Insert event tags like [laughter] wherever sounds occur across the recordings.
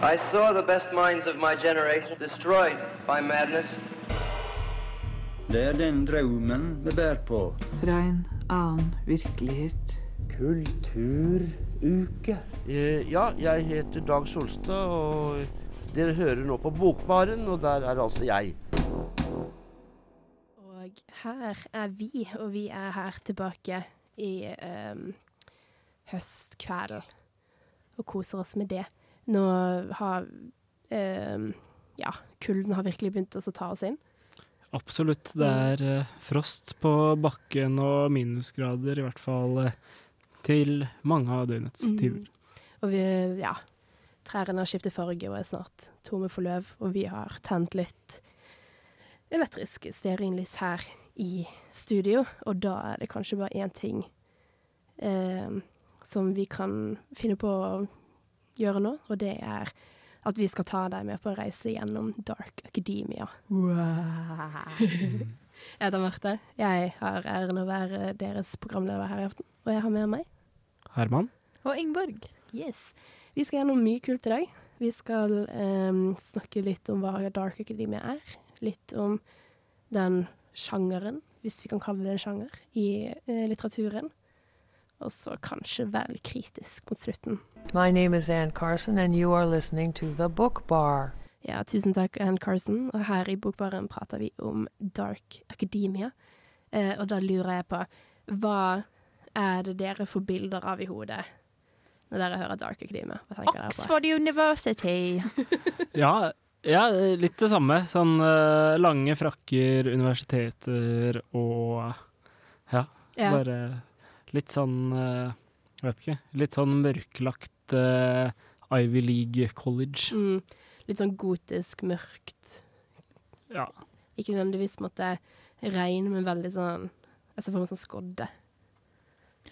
I saw the best minds of my generation destroyed by madness. Det er den drømmen vi bærer på. Fra en annen virkelighet. Kulturuke. Eh, ja, jeg heter Dag Solstad, og dere hører nå på Bokbaren, og der er altså jeg. Og her er vi, og vi er her tilbake i um, høstkvelden og koser oss med det. Nå har eh, Ja, kulden har virkelig begynt å ta oss inn. Absolutt. Det er eh, frost på bakken og minusgrader, i hvert fall eh, til mange av døgnets Mm. tider. Og vi, ja, trærne har skiftet farge og er snart tomme for løv, og vi har tent litt elektrisk stearinlys her i studio, og da er det kanskje bare én ting eh, som vi kan finne på å gjøre nå, og det er at vi skal ta deg med på en reise gjennom Dark Academia. [laughs] jeg heter Marte. Jeg har æren å være deres programleder her i aften, og jeg har med meg Herman? Og Ingeborg. Yes. Vi skal gjennom mye kult i dag. Vi skal um, snakke litt om hva Dark Academia er. Litt om den sjangeren, hvis vi kan kalle det en sjanger, i uh, litteraturen. Og så kanskje være litt kritisk mot slutten. My name is Ann Carson, and you are listening to The Book Bar. Ja, tusen takk, Ann Carson. Og her i Bokbaren prater vi om Dark Academia. Eh, og da lurer jeg på, hva er det dere får bilder av i hodet når dere hører Dark Academia? Hva tenker dere på? Oxford University. [laughs] Ja, ja, litt det samme. Sånn eh, lange frakker, universiteter og ja, Ja. bare litt sånn eh, Jeg vet ikke. Litt sånn mørklagt eh, Ivy League College. Mm, litt sånn gotisk, mørkt. Ja. Ikke nødvendigvis på en måte rein, men veldig sånn Jeg ser for meg sånn skodde.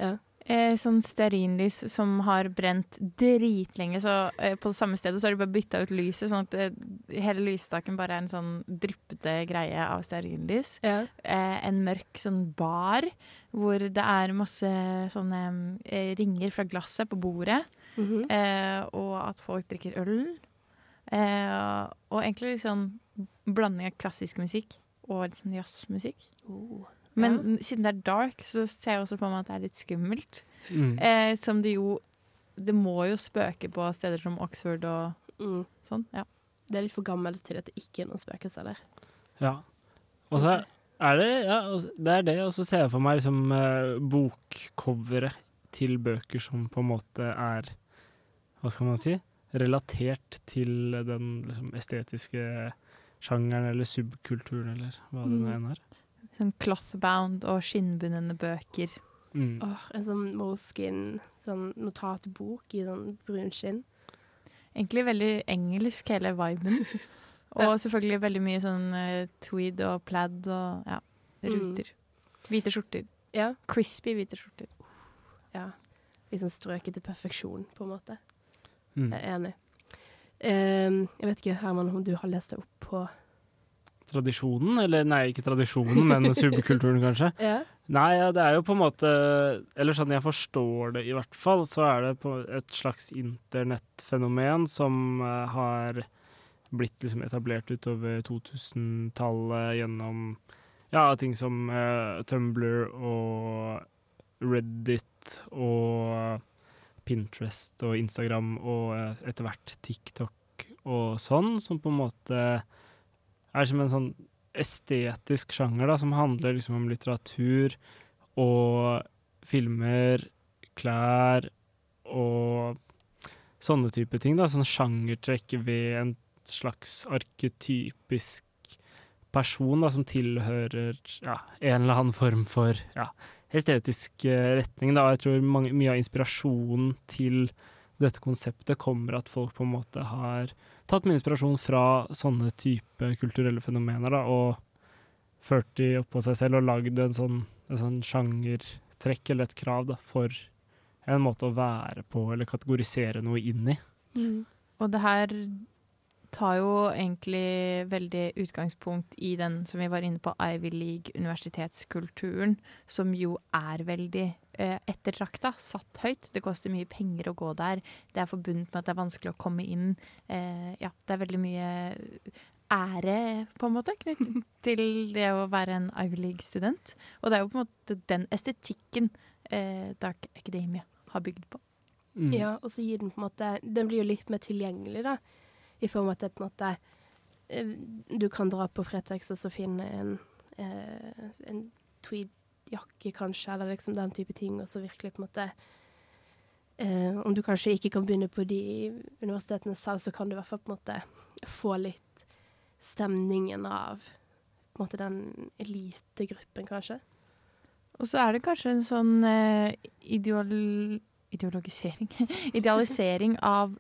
Ja. Eh, sånn stearinlys som har brent dritlenge, så eh, på det samme stedet så har de bare bytta ut lyset, sånn at eh, hele lysstaken bare er en sånn dryppete greie av stearinlys. ja. Eh, en mørk sånn bar hvor det er masse sånne eh, ringer fra glasset på bordet, Mhm. eh, og at folk drikker øl. Eh, og egentlig litt sånn blanding av klassisk musikk og jazzmusikk. Oh. Men siden det er dark, så ser jeg også på meg at det er litt skummelt. Mm. Eh, som det jo Det må jo spøke på steder som Oxford og Mm. sånn. Ja. Det er litt for gammelt til at det ikke er noen spøkelser der. Ja. Og så er det ja, det er det, og så ser jeg for meg liksom eh, bokcoveret til bøker som på en måte er Hva skal man si? Relatert til den liksom, estetiske sjangeren eller subkulturen, eller hva det nå Mm. enn er. Sånn clothbound og skinnbundne bøker. Mm. Åh, en sånn Moleskin, sånn notatbok i sånn brun skinn. Egentlig veldig engelsk, hele viben. [laughs] Og selvfølgelig veldig mye sånn uh, tweed og plaid og ja, ruter. Hvite skjorter. Ja. Crispy hvite skjorter. ja. Liksom strøket til perfeksjon, på en måte. Mm. Jeg er enig. Um, jeg vet ikke, Herman, om du har lest deg opp på Tradisjonen, eller nei, ikke tradisjonen, men [laughs] subkulturen, kanskje. Ja. Nei, ja, det er jo på en måte Eller sånn jeg forstår det, i hvert fall, så er det på et slags internettfenomen som eh, har blitt liksom etablert utover 2000-tallet gjennom ja, ting som uh, Tumblr og Reddit og Pinterest og Instagram og eh, etter hvert TikTok og sånn, som på en måte er som en sånn estetisk sjanger da, som handler liksom om litteratur og filmer, klær og sånne type ting. da, Sånn sjangertrekk ved en slags arketypisk person da, som tilhører ja, en eller annen form for ja, estetisk eh, retning. da, Jeg tror mange, mye av inspirasjonen til dette konseptet kommer at folk på en måte har tatt min inspirasjon fra sånne type kulturelle fenomener, da, og ført de oppå seg selv og lagd en sånn, sånn sjangertrekk eller et krav da, for en måte å være på eller kategorisere noe inn i. Og det her tar jo egentlig veldig utgangspunkt i den som vi var inne på, Ivy League-universitetskulturen, som jo er veldig ettertrakta, satt høyt. Det koster mye penger å gå der. Det er forbundet med at det er vanskelig å komme inn. Eh, ja, det er veldig mye ære, på en måte, knyttet [laughs] til det å være en Ivy League-student. Og det er jo på en måte den estetikken eh, Dark Academia har bygd på. Mm. Ja, og så gir den på en måte Den blir jo litt mer tilgjengelig, da. I form av at det på en måte eh, Du kan dra på Fretex og så finne en, eh, en tweedjakke, kanskje, eller liksom den type ting, og så virkelig på en måte eh, Om du kanskje ikke kan begynne på de universitetene selv, så kan du i hvert fall på en måte få litt stemningen av på en måte den elitegruppen, kanskje. Og så er det kanskje en sånn eh, ideol ideologisering [laughs] Idealisering av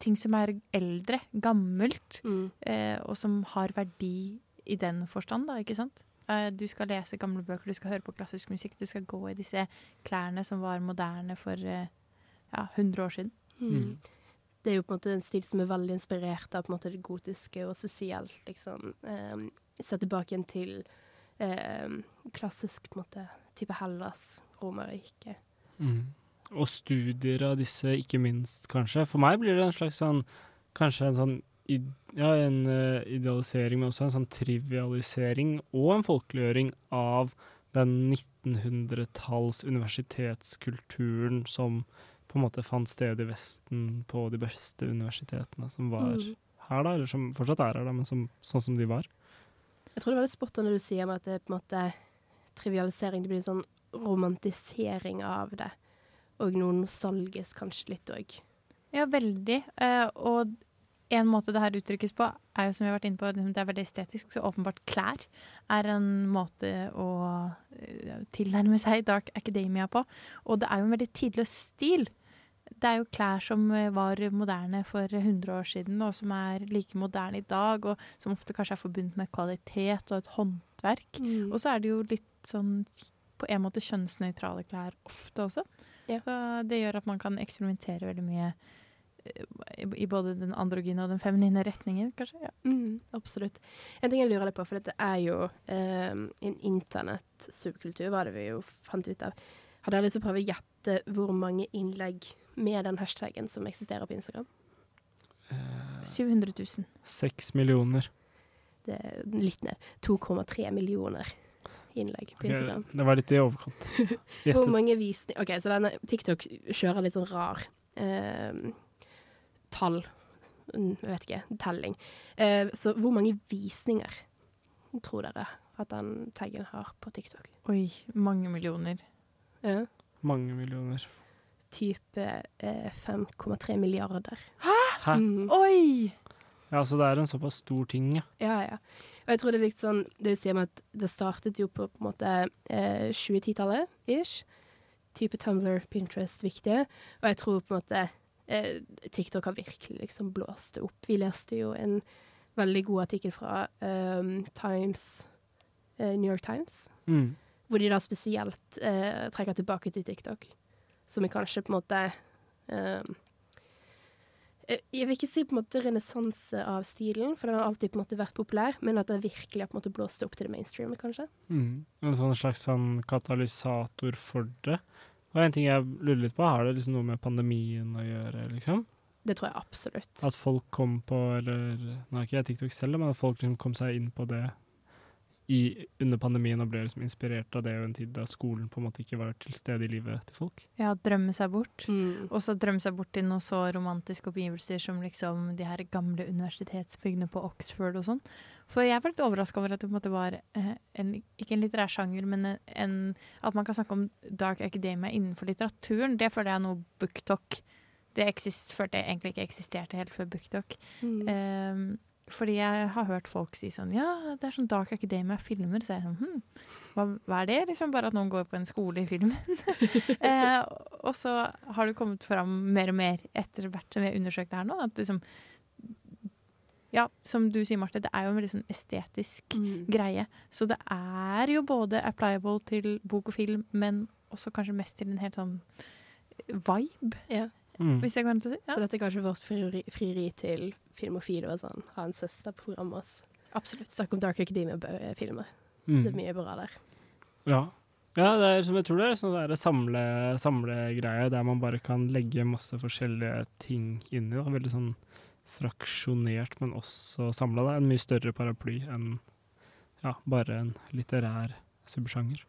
ting som er eldre, gammelt, eh, og som har verdi i den forstand, da, ikke sant? Eh, du skal lese gamle bøker, du skal høre på klassisk musikk, du skal gå i disse klærne som var moderne for eh, ja, 100 år siden. Mm. Det er jo på en måte en stil som er veldig inspirert av på en måte det gotiske, og spesielt liksom um, Sett tilbake igjen til eh, klassisk på en måte type Hellas, Romerriket. Mm. Og studier av disse, ikke minst, kanskje. For meg blir det en slags sånn Kanskje en sånn ja, en uh, idealisering, men også en sånn trivialisering og en folkeliggjøring av den 1900-talls universitetskulturen som på en måte fant sted i Vesten på de beste universitetene som var Mm. her, da, eller som fortsatt er her, da, men som, sånn som de var. Jeg tror det er veldig spot on det du sier om at det er på en måte trivialisering. Det blir en sånn romantisering av det. Og noe nostalgisk kanskje litt òg. Ja, veldig. Uh, og en måte det her uttrykkes på, er jo som vi har vært inne på, liksom, det er veldig estetisk. Så åpenbart klær er en måte å eh, tilnærme seg Dark Academia på. Og det er jo en veldig tidløs stil. Det er jo klær som eh, var moderne for 100 år siden, og som er like moderne i dag, og som ofte kanskje er forbundet med kvalitet og et håndverk. Mm. Og så er det jo litt sånn på en måte kjønnsnøytrale klær ofte også. Ja. Så det gjør at man kan eksperimentere veldig mye i, både den androgyne og den feminine retningen, kanskje. Ja. Mm, absolutt. En ting jeg lurer litt på, for dette er jo eh, en internett-subkultur, var det vi jo fant ut av. Hadde jeg lyst til å prøve å gjette hvor mange innlegg med den hashtaggen som eksisterer på Instagram? 700 000. Seks millioner. Det er litt ned. 2,3 millioner innlegg på Instagram. Instagram. det var litt i overkant. [laughs] Hvor mange visninger OK, så denne TikTok kjører litt sånn rar eh, tall mm, Jeg vet ikke. Telling. Eh, så hvor mange visninger tror dere at den taggen har på TikTok? Oi, mange millioner. Ja. Mange millioner. Type eh, 5,3 milliarder. Hæ? Mm. Oi! Ja, så det er en såpass stor ting, ja. Ja, ja. Og jeg tror det er litt sånn Det sier meg at det startet jo på, på en måte eh, 2010-tallet, ish. Type Tumblr, Pinterest, viktige. Og jeg tror på en måte TikTok har virkelig liksom blåst det opp. Vi leste jo en veldig god artikkel fra um, Times, eh, New York Times, Mm. hvor de da spesielt eh, trekker tilbake til TikTok. Som er kanskje på en måte eh, Jeg vil ikke si på en måte renessanse av stilen, for den har alltid på en måte vært populær, men at det virkelig har på en måte blåst opp til det mainstream, kanskje. Mm. En sånn slags sånn katalysator for det. Og en ting jeg lurer litt på, har det liksom noe med pandemien å gjøre, liksom? Det tror jeg absolutt. At folk kom på, eller Nå er ikke jeg TikTok selv, men at folk liksom kom seg inn på det i, under pandemien og ble liksom inspirert av det i en tid da skolen på en måte ikke var til stede i livet til folk. Ja, drømme seg bort. Mm. Og så drømme seg bort til noe så romantiske oppgivelser som liksom de her gamle universitetsbyggene på Oxford og sånn. For jeg var litt overraska over at det på en måte var eh, en, ikke en litterær sjanger, men en, en, at man kan snakke om dark academia innenfor litteraturen. Det føler jeg er noe booktalk Det eksist, følte jeg egentlig ikke eksisterte helt før booktalk. Mm. Ehm, fordi jeg har hørt folk si sånn Ja, det er sånn Dark Academia-filmer. Så jeg sånn hm, hva, hva er det? Liksom bare at noen går på en skole i filmen. [laughs] eh, og så har det kommet fram mer og mer etter hvert som vi har undersøkt det her nå, at liksom Ja, som du sier, Marte, det er jo en veldig sånn estetisk Mm. greie. Så det er jo både applicable til bok og film, men også kanskje mest til en helt sånn vibe, Ja. Mm. hvis jeg kan si. Ja. Så dette er kanskje vårt frieri, frieri til filmofile og sånn. Ha en søsterprogram med oss. absolutt. Snakk om Dark Academia-filmer. Mm. Det er mye bra der. Ja. Ja, det er som jeg tror det er sånn der samle, samlegreie der man bare kan legge masse forskjellige ting inni. Da. Veldig sånn fraksjonert, men også samla. En mye større paraply enn ja, bare en litterær subsjanger.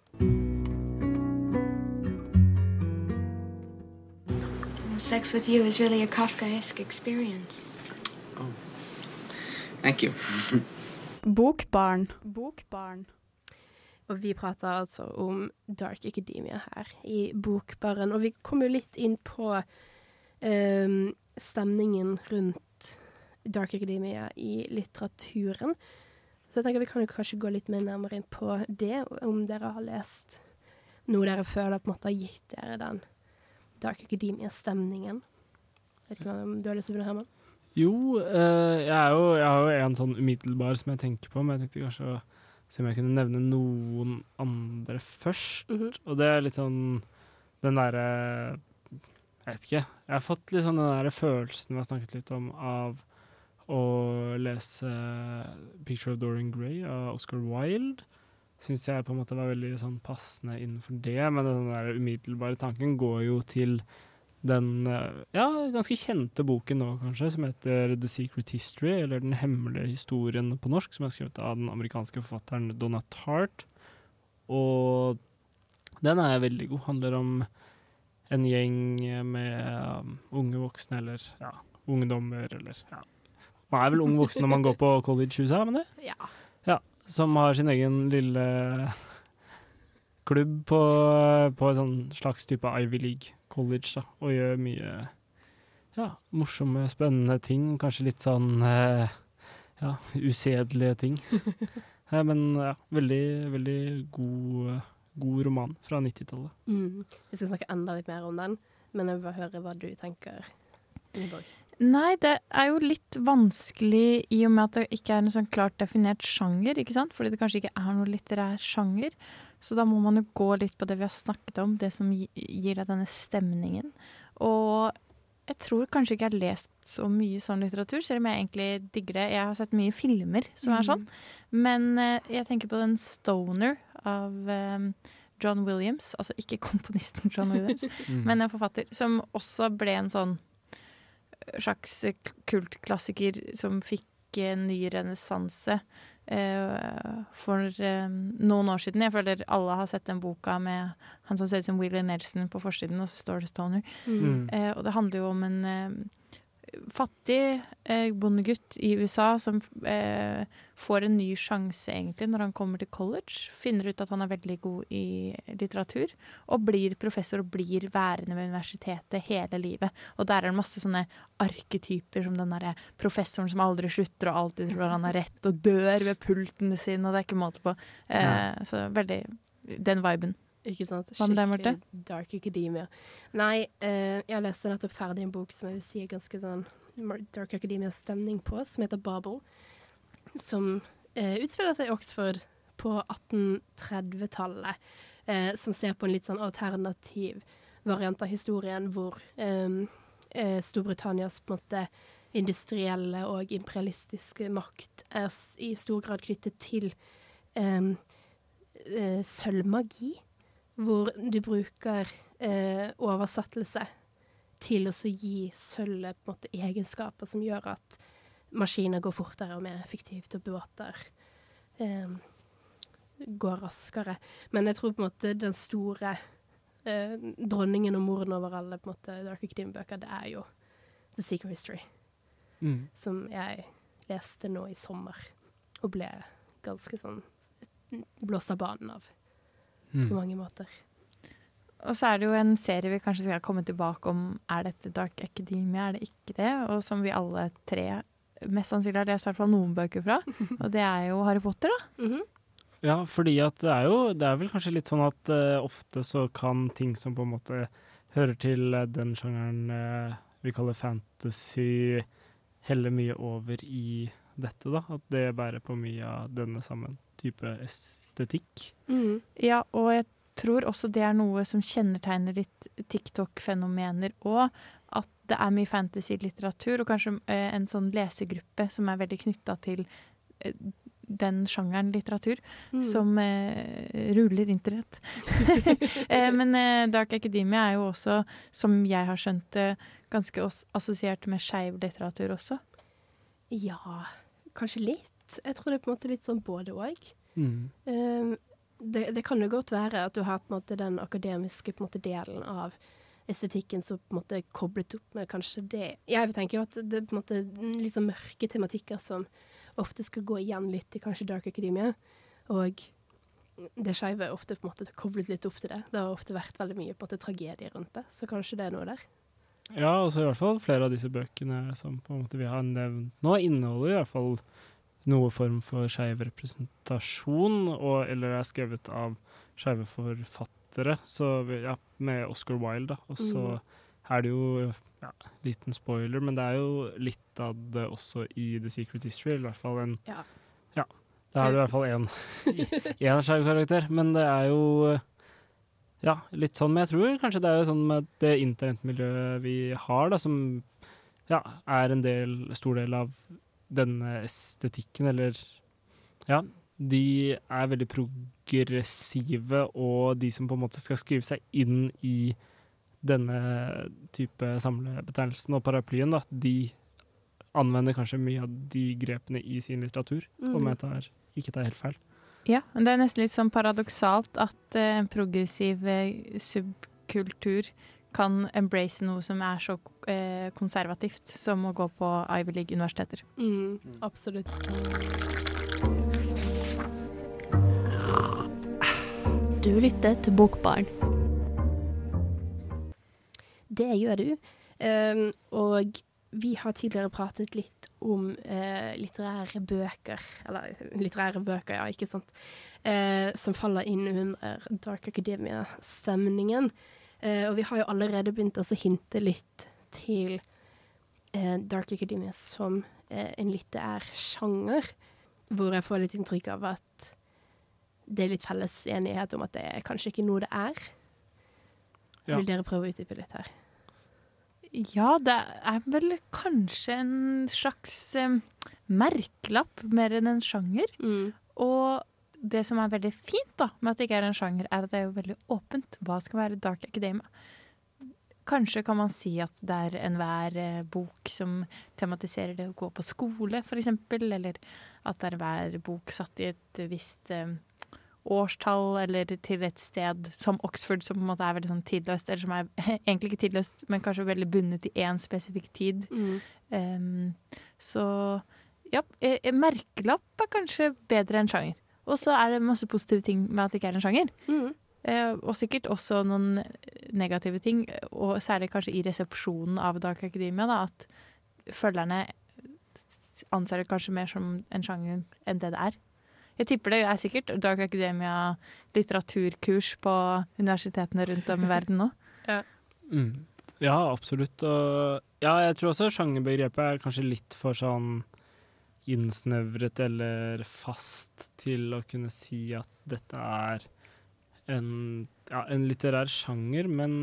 Sex with you is really a Kafkaesque experience. Thank you. [laughs] Bokbarn. Bokbarn. Og vi prater altså om Dark Academia her i Bokbaren. Og vi kom jo litt inn på um, stemningen rundt Dark Academia i litteraturen. Så jeg tenker vi kan jo kanskje gå litt mer nærmere inn på det, om dere har lest noe dere føler på en måte har gitt dere den Dark Academia-stemningen. Vet ikke om du har lyst til å begynne, Herman? Jo, eh, jeg, jo, jeg har jo en sånn umiddelbar som jeg tenker på, men jeg tenkte kanskje å se om jeg kunne nevne noen andre først. Mhm. Og det er litt sånn den derre Jeg vet ikke. Jeg har fått litt sånn den derre følelsen vi har snakket litt om, av å lese 'Picture of Dorian Gray' av Oscar Wilde. Syns jeg på en måte var veldig sånn passende innenfor det, men den der umiddelbare tanken går jo til den eh, ja, ganske kjente boken nå, kanskje, som heter The Secret History, eller Den hemmelige historien på norsk, som er skrevet av den amerikanske forfatteren Donna Tartt. Og den er veldig god. Handler om en gjeng med um, unge voksne, eller ja, ungdommer, eller ja. Man er vel ung voksen når man går på college i USA, men det? Ja. Som har sin egen lille klubb på, på en sånn slags type Ivy League college, da, og gjør mye ja, morsomme, spennende ting. Kanskje litt sånn eh, ja, usedelige ting. [laughs] Men ja, veldig, veldig god, god roman fra 90-tallet. Mm. Jeg skal snakke enda litt mer om den, men jeg vil bare høre hva du tenker. Ingeborg. Nei, det er jo litt vanskelig i og med at det ikke er en sånn klart definert sjanger, ikke sant? Fordi det kanskje ikke er noe litterær sjanger. Så da må man jo gå litt på det vi har snakket om, det som gir deg denne stemningen. Og jeg tror kanskje ikke jeg har lest så mye sånn litteratur, selv om jeg egentlig digger det. Jeg har sett mye filmer som er sånn. Men eh, jeg tenker på den Stoner av eh, John Williams. Altså ikke komponisten John Williams, [laughs] Mm. men en forfatter som også ble en sånn slags kultklassiker som fikk en ny renessanse eh, for eh, noen år siden. Jeg føler alle har sett den boka med han som ser ut som Willie Nelson på forsiden, og så står det Stoner. Mm. Eh, og det handler jo om en fattig eh, bondegutt i USA som eh, får en ny sjanse egentlig når han kommer til college. Finner ut at han er veldig god i litteratur, og blir professor og blir værende ved universitetet hele livet. Og der er det masse sånne arketyper som den derre professoren som aldri slutter og alltid tror han har rett, og dør ved pulten sin, og det er ikke måte på. Eh, Så veldig den viben. Ikke sant? Hva med deg, Marte? Skikkelig Dark Academia. Nei, eh, jeg leste nettopp ferdig en bok som jeg vil si er ganske sånn Dark Academia-stemning på, som heter Babel. Som eh, utspiller seg i Oxford på 1830-tallet. Eh, som ser på en litt sånn alternativ variant av historien hvor eh, eh, Storbritannias på en måte industrielle og imperialistiske makt er i stor grad knyttet til eh, eh, sølvmagi, hvor du bruker eh, oversettelse til å gi sølvet på en måte egenskaper som gjør at maskiner går fortere og mer effektivt, og båter eh, går raskere. Men jeg tror på en måte den store eh, dronningen og moren over alle på en måte Dark Academy-bøker, det er jo The Secret History, Mm. som jeg leste nå i sommer, og ble ganske sånn blåst av banen av, Mm. på mange måter. Og så er det jo en serie vi kanskje skal komme tilbake om. Er dette Dark Academia, er det ikke det? Og som vi alle tre mest sannsynlig har lest i hvert fall noen bøker fra. [laughs] Og det er jo Harry Potter, da. Mhm. Ja, fordi at det er jo Det er vel kanskje litt sånn at uh, ofte så kan ting som på en måte hører til eh, den sjangeren uh, vi kaller fantasy, helle mye over i dette, da. At det bærer på mye av denne samme type estetikk. Ja, og jeg tror også det er noe som kjennetegner litt TikTok-fenomener òg. At det er mye fantasy-litteratur, og kanskje eh, en sånn lesegruppe som er veldig knytta til eh, den sjangeren litteratur Mm. som eh, ruller internett. [laughs] eh, men eh, Dark Academia er jo også, som jeg har skjønt det, ganske assosiert med skeiv litteratur også. Ja, kanskje litt. Jeg tror det er på en måte litt sånn både òg. Mm. Um, det, det kan jo godt være at du har måte den akademiske måte, delen av estetikken som på en måte er koblet opp med kanskje det Jeg tenker jo at det er på en måte litt sånn mørke tematikker som ofte skal gå igjen litt i kanskje Dark Academia. Og det skeive er ofte på en måte koblet litt opp til det. Det har ofte vært veldig mye på en måte tragedie rundt det, så kanskje det er noe der. Ja, og så i hvert fall flere av disse bøkene som på en måte vi har nevnt nå, inneholder i hvert fall noe form for skeiv representasjon, og, eller er skrevet av skeive forfattere, så ja, med Oscar Wilde, da. Og så Mm. er det jo ja, liten spoiler, men det er jo litt av det også i The Secret History, eller i hvert fall en Ja. Ja. Da er du i hvert fall én [laughs] skeiv karakter, men det er jo ja, litt sånn. Men jeg tror kanskje det er jo sånn med det internettmiljøet vi har, da, som ja, er en del, stor del av denne estetikken, eller Ja, de er veldig progressive, og de som på en måte skal skrive seg inn i denne type samlebetegnelsen og paraplyen, da, de anvender kanskje mye av de grepene i sin litteratur, om Mm. jeg tar, ikke tar helt feil. Ja, men det er nesten litt sånn paradoksalt at eh, en progressiv eh, subkultur kan embrace noe som er så eh, konservativt som å gå på Ivy League-universiteter. Mm, absolutt. Du lytter til Bokbarn. Det gjør du. Um, og vi har tidligere pratet litt om uh, litterære bøker, eller litterære bøker, ja, ikke sant, uh, som faller inn under Dark Academia-stemningen. Eh, og vi har jo allerede begynt å hinte litt til eh, Dark Academia som eh, en litterær sjanger, hvor jeg får litt inntrykk av at det er litt felles enighet om at det er kanskje ikke noe det er. Ja. Vil dere prøve å utdype litt her? Ja, det er vel kanskje en slags eh, merkelapp mer enn en sjanger. Og det som er veldig fint da, med at det ikke er en sjanger, er at det er jo veldig åpent. Hva skal være Dark Academia? Kanskje kan man si at det er enhver eh, bok som tematiserer det å gå på skole, f.eks., eller at det er enhver bok satt i et visst eh, årstall eller til et sted som Oxford, som på en måte er veldig sånn tidløst, eller som er [laughs] egentlig ikke tidløst, men kanskje veldig bundet i én spesifikk tid. Mm. Um, så ja, eh, eh, merkelapp er kanskje bedre enn sjanger. Og så er det masse positive ting med at det ikke er en sjanger. Mm. Eh, og sikkert også noen negative ting, og særlig kanskje i resepsjonen av Dark Academia, da, at følgerne anser det kanskje mer som en sjanger enn det det er. Jeg tipper det er sikkert Dark Academia litteraturkurs på universitetene rundt om i verden nå. [laughs] Ja. Mm. Ja, absolutt. Og ja, jeg tror også sjangerbegrepet er kanskje litt for sånn innsnevret eller fast til å kunne si at dette er en, ja, en litterær sjanger, men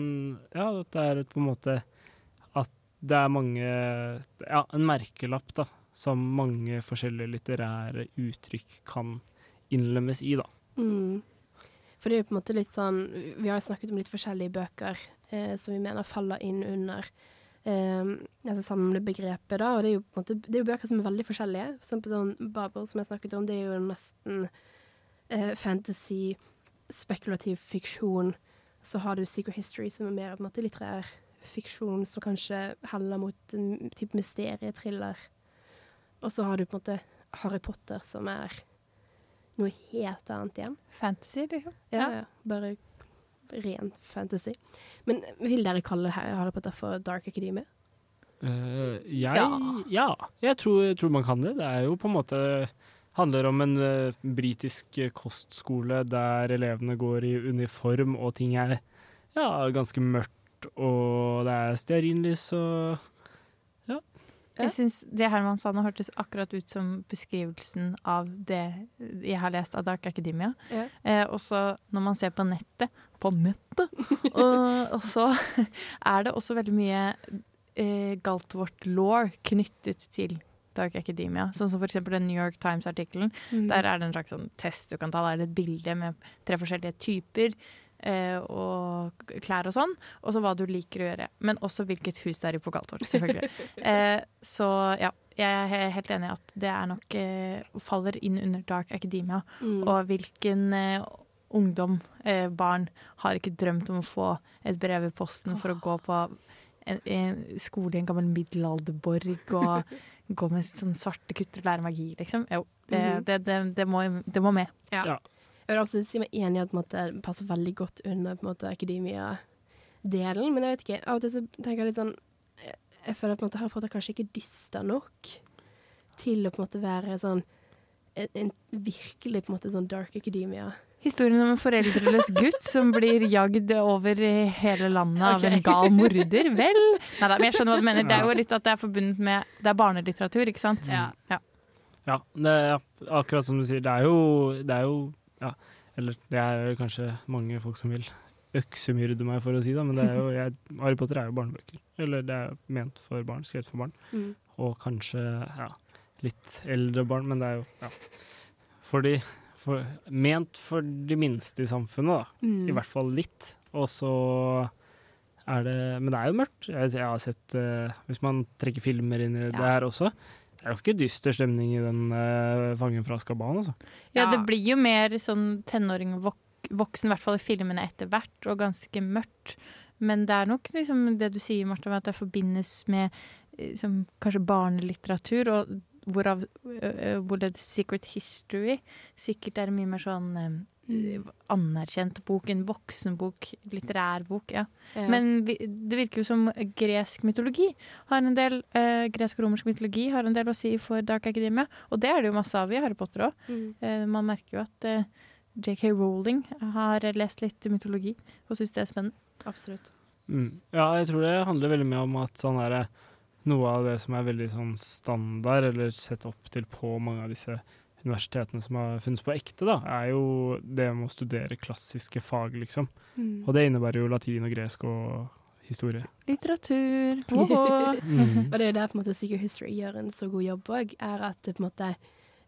ja, dette er et, på en måte at det er mange Ja, en merkelapp, da, som mange forskjellige litterære uttrykk kan innlemmes i, da. Mm. For det er jo på en måte litt sånn Vi har snakket om litt forskjellige bøker eh, som vi mener faller inn under altså samlebegrepet, da. Og det er jo måte Det er jo bøker som er veldig forskjellige. For eksempel sånn Babel, som jeg snakket om, det er jo nesten eh, fantasy, spekulativ fiksjon. Så har du Secret History, som er mer på en måte litterær fiksjon, som kanskje heller mot en type mysterietriller. Og så har du på en måte Harry Potter, som er noe helt annet igjen. Fantasy, liksom. Ja, ja. Bare ren fantasy. Men vil dere kalle Harry Potter for Dark Academia? Uh, jeg Ja. Ja, jeg tror, jeg tror man kan det. Det er jo på en måte handler om en uh, britisk eh, kostskole der elevene går i uniform og ting er ja, ganske mørkt, og det er stearinlys og Jeg syns det Herman sa nå hørtes akkurat ut som beskrivelsen av det jeg har lest av Dark Academia. Ja. Eh, og så når man ser på nettet På nettet! [laughs] og, og så er det også veldig mye eh, Galtvort law knyttet til Dark Academia. Sånn som eksempel den New York Times-artikkelen. Mm. Der er det en slags sånn test du kan ta. Der er det et bilde med tre forskjellige typer. Eh, og klær og sånn, og så hva du liker å gjøre. Men også hvilket hus det er i på Galtvort, selvfølgelig. [laughs] eh, så ja, jeg er helt enig i at det er nok eh, faller inn under Dark Academia. Mm. Og hvilken eh, ungdom, eh, barn, har ikke drømt om å få et brev i posten for å gå på en, en skole i en gammel middelalderborg og [laughs] gå med sånn svarte kutter og lære magi, liksom. Jo, det, Mhm. det, det, det, må, det må med. Ja. Jeg vil absolutt si meg enig i at måte, det passer veldig godt under på en måte, akademia-delen, men jeg vet ikke. Av og til så tenker jeg litt sånn Jeg, jeg føler at på en måte, Harry Potter kanskje ikke er dyster nok til å på en måte være sånn en, en virkelig på en måte sånn dark academia. Historien om en foreldreløs gutt som blir jagd over hele landet av en gal morder. Vel Neida, men jeg skjønner hva du mener. Det er jo litt at det er forbundet med Det er barnelitteratur, ikke sant? Ja. ja. Ja, det er akkurat som du sier. Det er jo, det er jo ja, Eller det er kanskje mange folk som vil øksemyrde meg for å si det, men det er jo, [laughs] jeg, Harry Potter er jo barnebøker. Eller det er ment for barn, skrevet for barn. Mm. Og kanskje ja, litt eldre barn, men det er jo ja, for de, for, ment for de minste i samfunnet, da. Mm. I hvert fall litt. Og så er det Men det er jo mørkt. Jeg, jeg har sett uh, Hvis man trekker filmer inn i det her også. Det er ganske dyster stemning i den uh, Fangen fra Skaban, altså. Ja, det blir jo mer sånn tenåring og vok voksen, i hvert fall i filmene etter hvert, og ganske mørkt. Men det er nok liksom det du sier, Martha, at det forbindes med liksom, kanskje barnelitteratur, og hvorav uh, hvor det Secret History sikkert er mye mer sånn eh, anerkjent bok, en voksenbok, litterær bok, ja. Ja. Men vi, det virker jo som gresk mytologi har en del, eh, gresk og romersk mytologi har en del å si for Dark Academia, og det er det jo masse av i Harry Potter òg. Mm. Eh, man merker jo at eh, JK Rowling har lest litt mytologi og syns det er spennende. Absolutt. Mm. Ja, jeg tror det handler veldig mye om at sånn er det noe av det som er veldig sånn standard, eller sett opp til på mange av disse universitetene som har funnes på ekte, da, er jo det med å studere klassiske fag, liksom. Mm. Og det innebærer jo latin og gresk og historie. Litteratur. [laughs] Mm. Og det er jo der på en måte Secret History gjør en så god jobb òg, er at det på en måte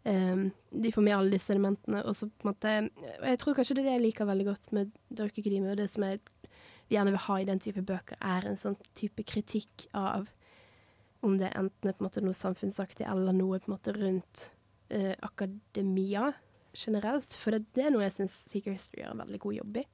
um, de får med alle disse elementene, og så på en måte Og jeg tror kanskje det er det jeg liker veldig godt med Dirk Academy, og det som jeg vi gjerne vil ha i den type bøker, er en sånn type kritikk av om det enten er på en måte noe samfunnsaktig eller noe på en måte rundt eh, akademia generelt. For det, det er noe jeg syns Secret History gjør en veldig god jobb i.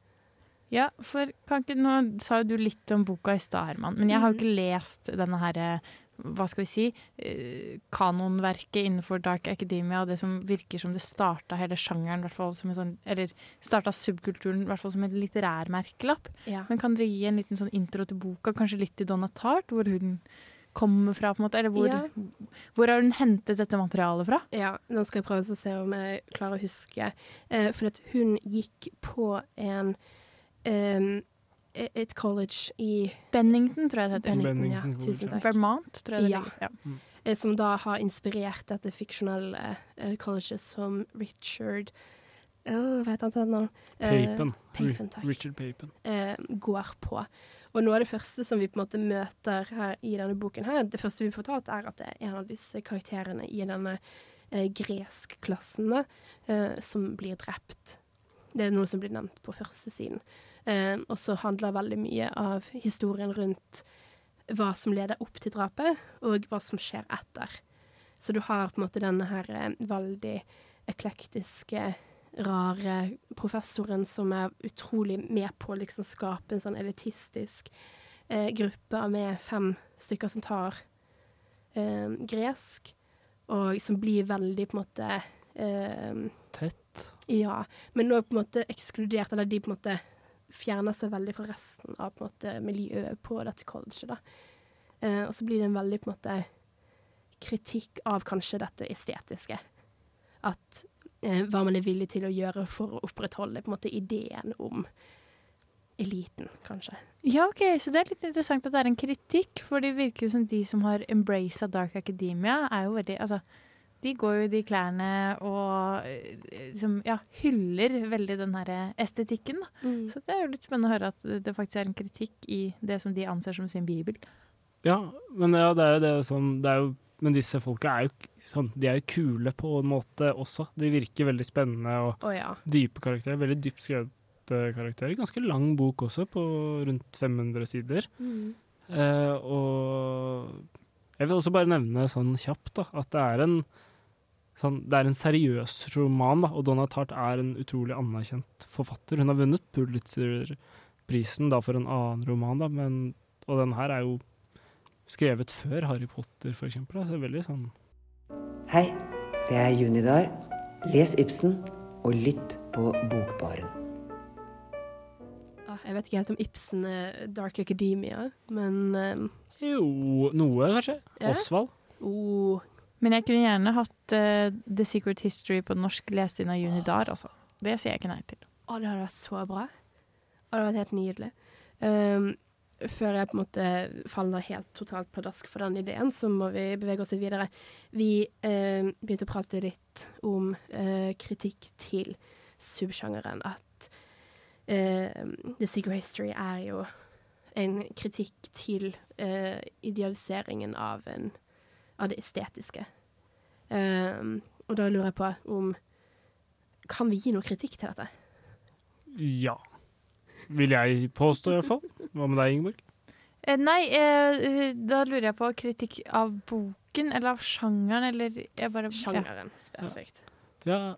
Ja, for kan ikke, Nå sa jo du litt om boka i stad, Herman, men jeg har jo Mhm. ikke lest denne herre hva skal vi si, eh, kanonverket innenfor Dark Academia, og det som virker som det starta hele sjangeren, fall som en sånn, eller starta subkulturen, i hvert fall som en litterær merkelapp. Ja. Men kan dere gi en liten sånn intro til boka, kanskje litt til Donna Tart, hvor hun kommer fra, på en måte, eller hvor, Ja. hvor har hun hentet dette materialet fra? Ja, nå skal jeg prøve å se om jeg klarer å huske. Eh, for at hun gikk på en e- et college i Bennington, tror jeg det heter. Bennington, ja. Bennington ja, Tusen takk. Vermont, tror jeg det Ja. ligger. Ja. Eh, som da har inspirert dette fiksjonelle eh, colleget som Richard oh, Hva heter han til navn? Eh, Papen. Papen, takk. Richard Papen. eh, går på. Og noe av det første som vi på en måte møter her i denne boken, her, det første vi får fortalt, er at det er en av disse karakterene i denne eh, greskklassen eh, som blir drept. Det er noe som blir nevnt på første siden. Eh, og så handler veldig mye av historien rundt hva som leder opp til drapet, og hva som skjer etter. Så du har på en måte denne her eh, veldig eklektiske, rare professoren som er utrolig med på å liksom skape en sånn elitistisk eh, gruppe med fem stykker som tar eh, gresk, og som blir veldig på en måte eh, Tett. Ja, men nå på en måte ekskludert, eller de på en måte fjerner seg veldig fra resten av på en måte miljøet på dette colleget. Eh, og så blir det en veldig på en måte kritikk av kanskje dette estetiske. At hva man er villig til å gjøre for å opprettholde på en måte ideen om eliten, kanskje. Ja, ok, så det er litt interessant at det er en kritikk, for det virker jo som de som har embraced Dark Academia, er jo veldig Altså, de går jo i de klærne og eh, liksom, ja, hyller veldig den her estetikken, da. Mm. Så det er jo litt spennende å høre at det faktisk er en kritikk i det som de anser som sin bibel. Ja, men ja, det er jo det som Det er jo men disse folka er jo sånn, de er jo kule på en måte også. De virker veldig spennende og oh, ja. dype karakterer. Veldig dypt skrevet eh, karakterer. Ganske lang bok også, på rundt 500 sider. Mm. Eh, og jeg vil også bare nevne sånn kjapt da, at det er en sånn, det er en seriøs roman, da, og Donna Tart er en utrolig anerkjent forfatter. Hun har vunnet Pulitzer-prisen for en annen roman, da, men, og den her er jo skrevet før Harry Potter. Det er veldig sånn Hei, det er Junidar. Les Ibsen og lytt på Bokbaren. Ah, jeg vet ikke helt om Ibsen er Dark Academia, men um, Jo, noe kanskje. Ja. Osvald. oh, Men jeg kunne gjerne hatt uh, The Secret History på norsk lest inn av Junidar, altså. Det sier jeg ikke nei til. Å, det hadde vært så bra. Å, det hadde vært helt nydelig. Um, før jeg på en måte faller helt totalt pladask for den ideen, så må vi bevege oss litt videre. Vi eh, begynte å prate litt om eh, kritikk til subsjangeren. At eh, The Secret History er jo en kritikk til eh, idealiseringen av, en, av det estetiske. Um, og da lurer jeg på om Kan vi gi noe kritikk til dette? Ja. Vil jeg påstå, i hvert fall. Hva med deg, Ingeborg? Eh, nei, eh, da lurer jeg på kritikk av boken, eller av sjangeren, eller jeg bare Sjangeren, spesifikt. Ja,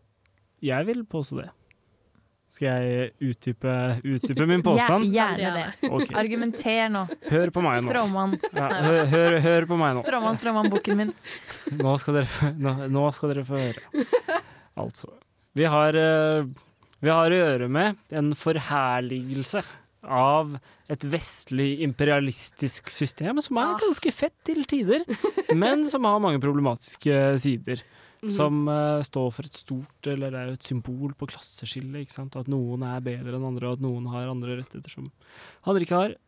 jeg vil påstå det. Skal jeg utdype, utdype min påstand? [laughs] Ja, gjerne det. Okay. Argumenter nå. Hør på meg nå. Stråmann. Ja, hør, hør, hør på meg nå. Stråmann, stråmann-boken min. Nå skal dere, nå, nå skal dere få høre. Altså, vi har, eh, vi har å gjøre med en forherligelse av et vestlig imperialistisk system som er ganske fett til tider, men som har mange problematiske sider. Mhm. Som uh, står for et stort, eller det er et symbol på klasseskille. ikke sant? At noen er bedre enn andre, og at noen har andre rettigheter som andre ikke har.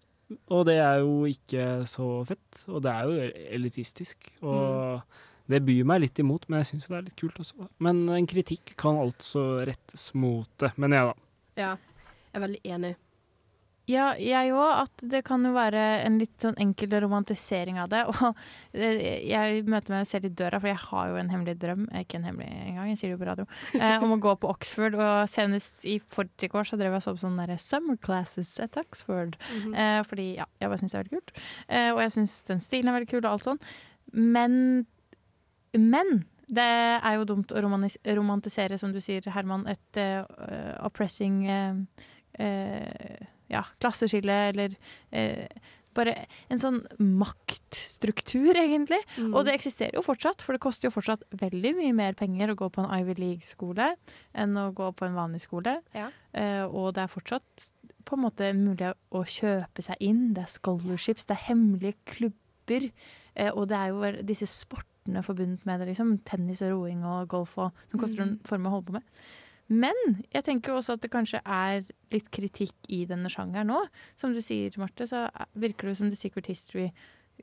Og det er jo ikke så fett, og det er jo elitistisk. Og det byr meg litt imot, men jeg syns det er litt kult også. Men en kritikk kan altså rettes mot det, mener jeg, da. Ja, jeg er veldig enig. Ja, jeg òg. At det kan jo være en litt sånn enkel romantisering av det. [laughs] Og eh, jeg møter meg selv i døra, for jeg har jo en hemmelig drøm. eh, Ikke en hemmelig engang, jeg sier det jo på radio. Eh, om å gå på Oxford. Og senest i forrige år så drev jeg så på sånne der summer classes at Oxford. Mhm. eh, fordi ja, jeg bare syns det er veldig kult. Eh, og jeg syns den stilen er veldig kul og alt sånn. Men men det er jo dumt å romantisere, som du sier, Herman, et uh, oppressing uh, uh, ja, klasseskille, eller bare en sånn maktstruktur, egentlig. Mm. Og det eksisterer jo fortsatt, for det koster jo fortsatt veldig mye mer penger å gå på en Ivy League-skole enn å gå på en vanlig skole. Ja. Uh, og det er fortsatt på en måte mulig å kjøpe seg inn. Det er scholarships, det er hemmelige klubber. Uh, og det er jo disse sportene forbundet med det, liksom. Tennis og roing og golf og som koster en form å holde på med. Men jeg tenker jo også at det kanskje er litt kritikk i denne sjangeren nå. Som du sier, Marte, så virker det som The Secret History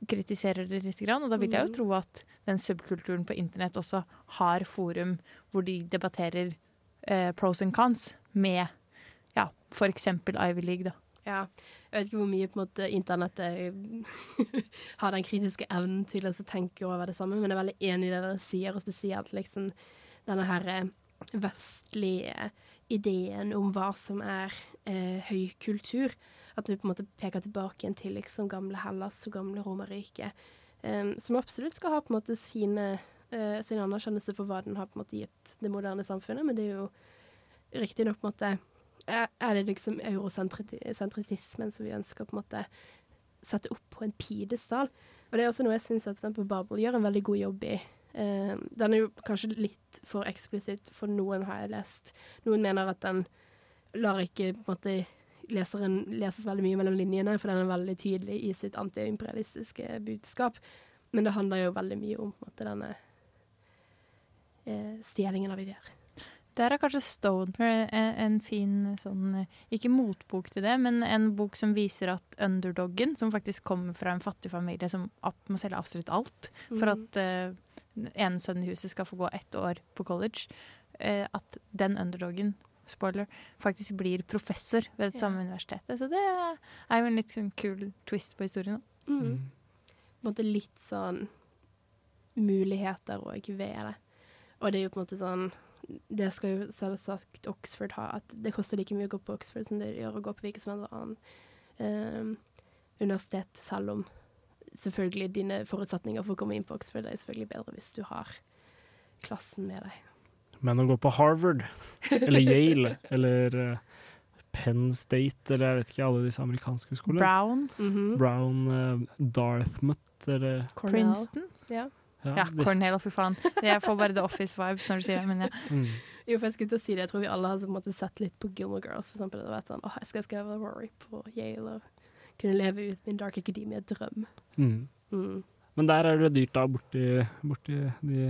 kritiserer det litt. Og da vil jeg jo Mhm. tro at den subkulturen på internett også har forum hvor de debatterer eh, pros and cons med ja, f.eks. Ivy League, da. Ja. Jeg vet ikke hvor mye måte internettet [laughs] har den kritiske evnen til å tenke over det samme, men jeg er veldig enig i det dere sier, og spesielt liksom denne her eh, vestlige ideen om hva som er eh, høy kultur. At du på en måte peker tilbake igjen til liksom gamle Hellas og gamle Romerriket, eh, som absolutt skal ha på en måte sine, eh, sin anerkjennelse for hva den har på en måte gitt det moderne samfunnet, men det er jo riktignok på en måte er det liksom eurosentritismen som vi ønsker å på en måte sette opp på en pidestall. Og det er også noe jeg syns at eksempel Babel gjør en veldig god jobb i. Uh, den er jo kanskje litt for eksplisitt for noen, har jeg lest. Noen mener at den lar ikke på en måte leseren leses veldig mye mellom linjene, for den er veldig tydelig i sitt antiimperialistiske budskap. Men det handler jo veldig mye om måte denne eh, stjelingen av ideer. Der er kanskje Stoner en, en fin sånn Ikke motbok til det, men en bok som viser at underdoggen, som faktisk kommer fra en fattig familie som må selge absolutt alt for Mhm. at uh, den ene sønnen i huset skal få gå ett år på college, uh, at den underdoggen spoiler, faktisk blir professor ved det samme universitetet. Så det er jo en litt sånn kul twist på historien. da. Mm. På en måte litt sånn muligheter òg ved det. Og det er jo på en måte sånn Det skal jo selvsagt Oxford ha, at det koster like mye å gå på Oxford som det gjør å gå på hvilket som helst annet eh, universitet, selv om selvfølgelig dine forutsetninger for å komme inn på Oxford er selvfølgelig bedre hvis du har klassen med deg. Men å gå på Harvard, eller Yale, [laughs] eller eh, Penn State, eller jeg vet ikke, alle disse amerikanske skolene. Brown. Mhm. Brown, uh, Dartmouth, eller Cornell. Princeton. Ja. Ja, Ja, Cornell, fy faen. Jeg får bare The Office-vibes når du sier det, men ja. Mm. Jo, for jeg skulle til å si det. Jeg tror vi alle har så måte sett litt på Gilmore Girls, for eksempel. Det vært sånn, åh, jeg skal skrive Rory på Yale og kunne leve ut min Dark Academia-drøm. Mm. Mm. Men der er det dyrt da, borti, borti de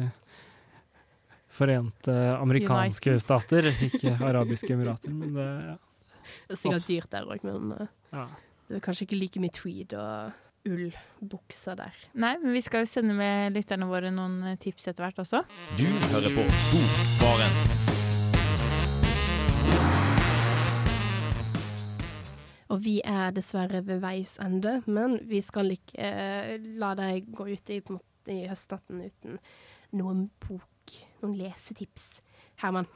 forente amerikanske United. stater, ikke arabiske emirater. Men det, ja. Det er sikkert dyrt der òg, men eh, Ja. det er kanskje ikke like mye tweed og ullbukser der. Nei, men vi skal jo sende med lytterne våre noen eh, tips etter hvert også. Du hører på Bokbaren. Og vi er dessverre ved veis ende, men vi skal ikke eh, la deg gå ut i, måte, i høstnatten uten noen bok, noen lesetips. Herman,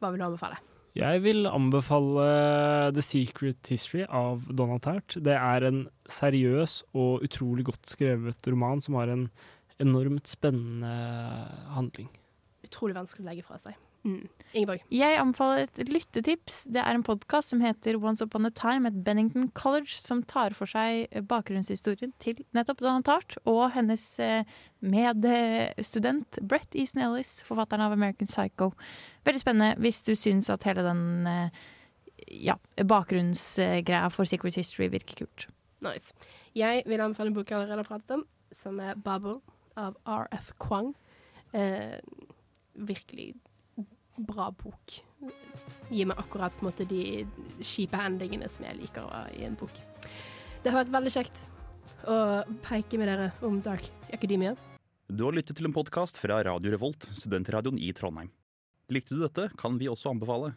hva vil du anbefale? Jeg vil anbefale The Secret History av Donald Tart. Det er en seriøs og utrolig godt skrevet roman som har en enormt spennende handling. Utrolig vanskelig å legge fra seg. Mm. Ingeborg? Jeg anbefaler et lyttetips. Det er en podkast som heter Once Upon a Time at Bennington College, som tar for seg bakgrunnshistorien til nettopp Donna Tart og hennes eh, medstudent Brett Easton Ellis, forfatteren av American Psycho. Veldig spennende hvis du syns at hele den eh, ja, bakgrunnsgreia for Secret History virker kult. Nice. Jeg vil anbefale en bok jeg allerede har pratet om, som er Bubble av R.F. Kwang. Eh, virkelig bra bok. Gir meg akkurat på en måte de kjipe endingene som jeg liker i en bok. Det har vært veldig kjekt å preike med dere om Dark Academia. Du har lyttet til en podkast fra Radio Revolt, studentradioen i Trondheim. Likte du dette, kan vi også anbefale.